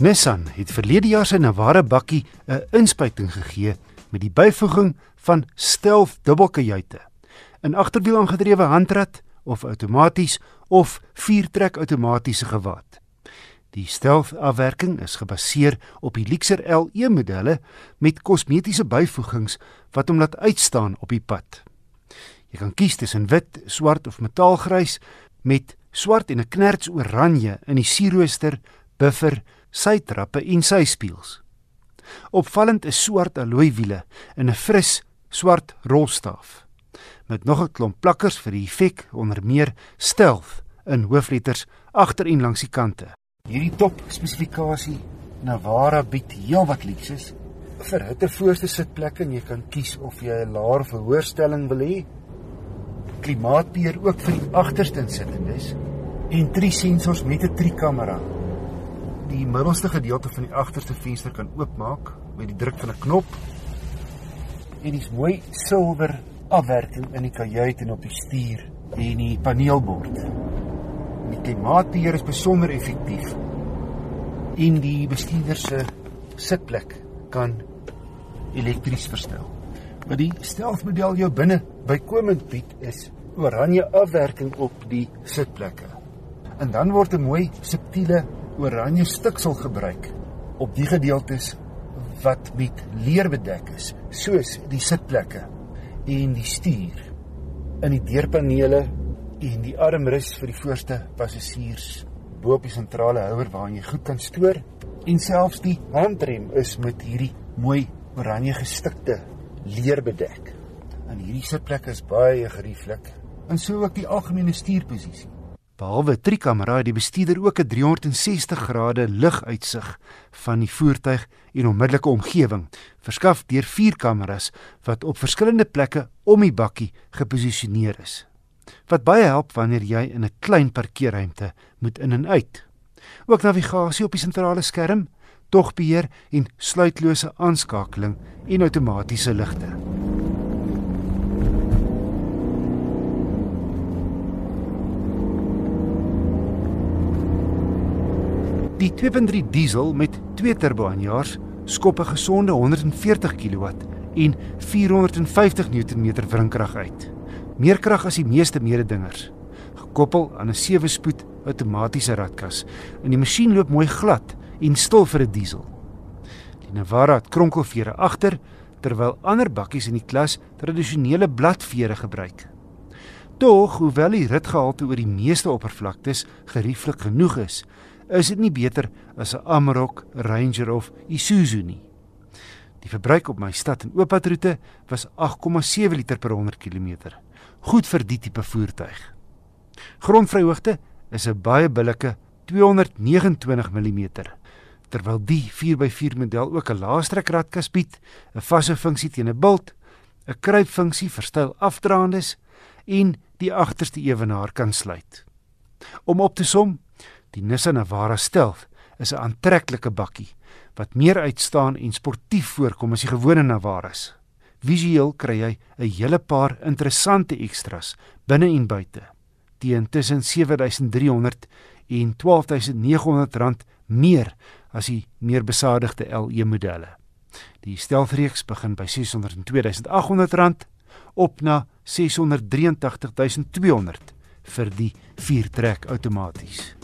Nissan het verlede jaar sy Navara bakkie 'n inspuiting gegee met die byvoeging van stealth dubbelkajuite. 'n Agterwiel aangedrewe handrat of outomaties of viertrek outomatiese gewaad. Die stealth afwerking is gebaseer op die Lexer LE modelle met kosmetiese byvoegings wat hom laat uitstaan op die pad. Jy kan kies tussen wit, swart of metaalgrys met swart en 'n knerts oranje in die sierrooster, buffer sy trappe en sy spieëls. Opvallend is swart alloy wiele en 'n fris swart rolstaaf. Met nog 'n klomp plakkers vir die effek onder meer stealth in hoofletters agter en langs die kante. Hierdie top spesifikasie Navara bied heelwat luksus vir hitte voorste sitplekke en jy kan kies of jy 'n laer of 'n hoër stelling wil hê. Klimaatbeheer ook vir die agterste insittendes en drie sensors met 'n trikamera die middelste gedeelte van die agterste venster kan oopmaak met die druk van 'n knop. En dis mooi silwer afwerking in die kajuit en op die stuur en die paneelbord. Die klimaatbeheer is besonder effektief. En die bestuurder se sitplek kan elektries verstel. Wat die stealth-model jou binne bykomend bied is oranje afwerking op die sitplekke. En dan word 'n mooi subtiele oranje stiksel gebruik op die gedeeltes wat met leer bedek is, soos die sitplekke en die stuur in die deurpanele en die armrus vir die voorste passasiers bo op die sentrale houer waar jy goed kan stoor en selfs die handrem is met hierdie mooi oranje gestikte leer bedek. En hierdie sitplekke is baie gerieflik en sou ook die algemene stuurposisie. Behalwe trikamera het die bestuurder ook 'n 360 grade luguitsig van die voertuig en onmiddellike omgewing, verskaf deur vier kameras wat op verskillende plekke om die bakkie geposisioneer is. Wat baie help wanneer jy in 'n klein parkeerruimte moet in en uit. Ook navigasie op die sentrale skerm, togbeheer en sluitlose aanskakeling en outomatiese ligte. Die 2.3 diesel met 2 turbo aanjaars skop 'n gesonde 140 kW en 450 Nm wrinkrag uit. Meer krag as die meeste mededingers, gekoppel aan 'n 7-spoed outomatiese ratkas. En die masjien loop mooi glad en stil vir 'n diesel. Die Navara het kronkelvere agter terwyl ander bakkies in die klas tradisionele bladvere gebruik. Tog, hoewel die ritgehalte oor die meeste oppervlaktes gerieflik genoeg is, is dit nie beter as 'n Amarok, Ranger of Isuzu nie. Die verbruik op my stad en ooppadroete was 8,7 liter per 100 km. Goed vir die tipe voertuig. Grondvryhoogte is 'n baie billike 229 mm, terwyl die 4x4 model ook 'n laastrek ratkas bied, 'n vasse funksie teen 'n bult, 'n kruipfunksie vir styl afdraandes en die agterste ewenaar kan sluit. Om op te som, Die Nissan Navara Stealth is 'n aantreklike bakkie wat meer uitstaan en sportief voorkom as die gewone Navaras. Visueel kry jy 'n hele paar interessante ekstras binne en buite teen tussen 7300 en 12900 rand meer as die meer besadigde LE modelle. Die Stealth reeks begin by 602800 rand op na 683200 vir die 4-trek outomaties.